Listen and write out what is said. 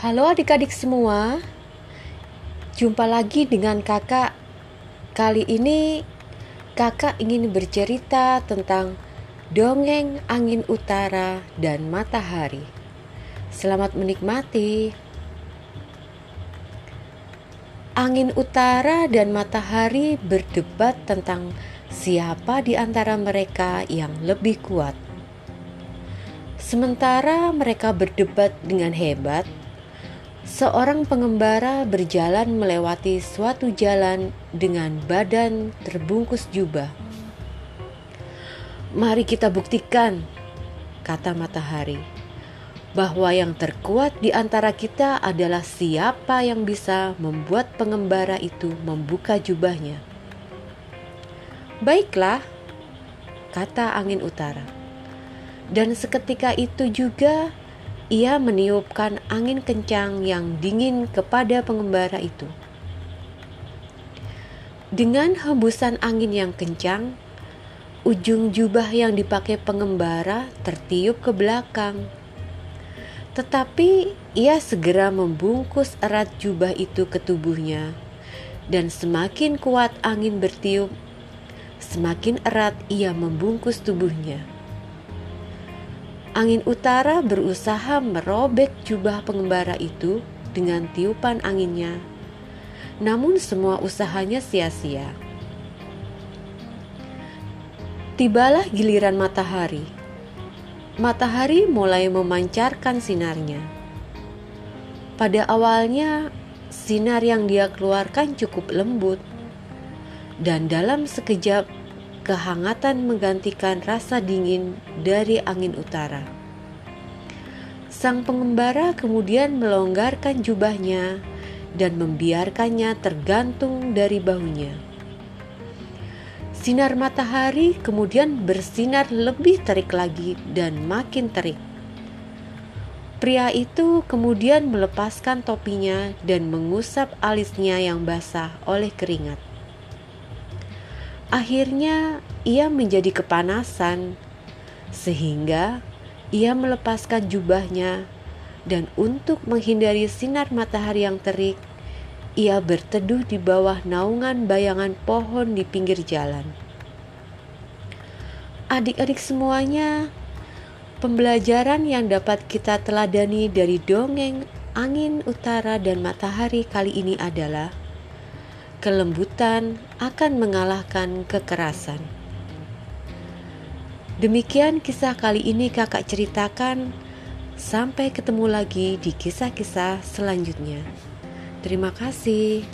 Halo adik-adik semua, jumpa lagi dengan kakak. Kali ini kakak ingin bercerita tentang dongeng angin utara dan matahari. Selamat menikmati. Angin utara dan matahari berdebat tentang siapa di antara mereka yang lebih kuat. Sementara mereka berdebat dengan hebat, Seorang pengembara berjalan melewati suatu jalan dengan badan terbungkus jubah. Mari kita buktikan, kata matahari, bahwa yang terkuat di antara kita adalah siapa yang bisa membuat pengembara itu membuka jubahnya. Baiklah, kata angin utara. Dan seketika itu juga ia meniupkan angin kencang yang dingin kepada pengembara itu. Dengan hembusan angin yang kencang, ujung jubah yang dipakai pengembara tertiup ke belakang. Tetapi ia segera membungkus erat jubah itu ke tubuhnya, dan semakin kuat angin bertiup, semakin erat ia membungkus tubuhnya. Angin utara berusaha merobek jubah pengembara itu dengan tiupan anginnya, namun semua usahanya sia-sia. Tibalah giliran matahari. Matahari mulai memancarkan sinarnya. Pada awalnya, sinar yang dia keluarkan cukup lembut, dan dalam sekejap kehangatan menggantikan rasa dingin dari angin utara. Sang pengembara kemudian melonggarkan jubahnya dan membiarkannya tergantung dari bahunya. Sinar matahari kemudian bersinar lebih terik lagi dan makin terik. Pria itu kemudian melepaskan topinya dan mengusap alisnya yang basah oleh keringat. Akhirnya ia menjadi kepanasan, sehingga ia melepaskan jubahnya, dan untuk menghindari sinar matahari yang terik, ia berteduh di bawah naungan bayangan pohon di pinggir jalan. Adik-adik semuanya, pembelajaran yang dapat kita teladani dari dongeng angin utara dan matahari kali ini adalah kelembutan akan mengalahkan kekerasan. Demikian kisah kali ini kakak ceritakan. Sampai ketemu lagi di kisah-kisah selanjutnya. Terima kasih.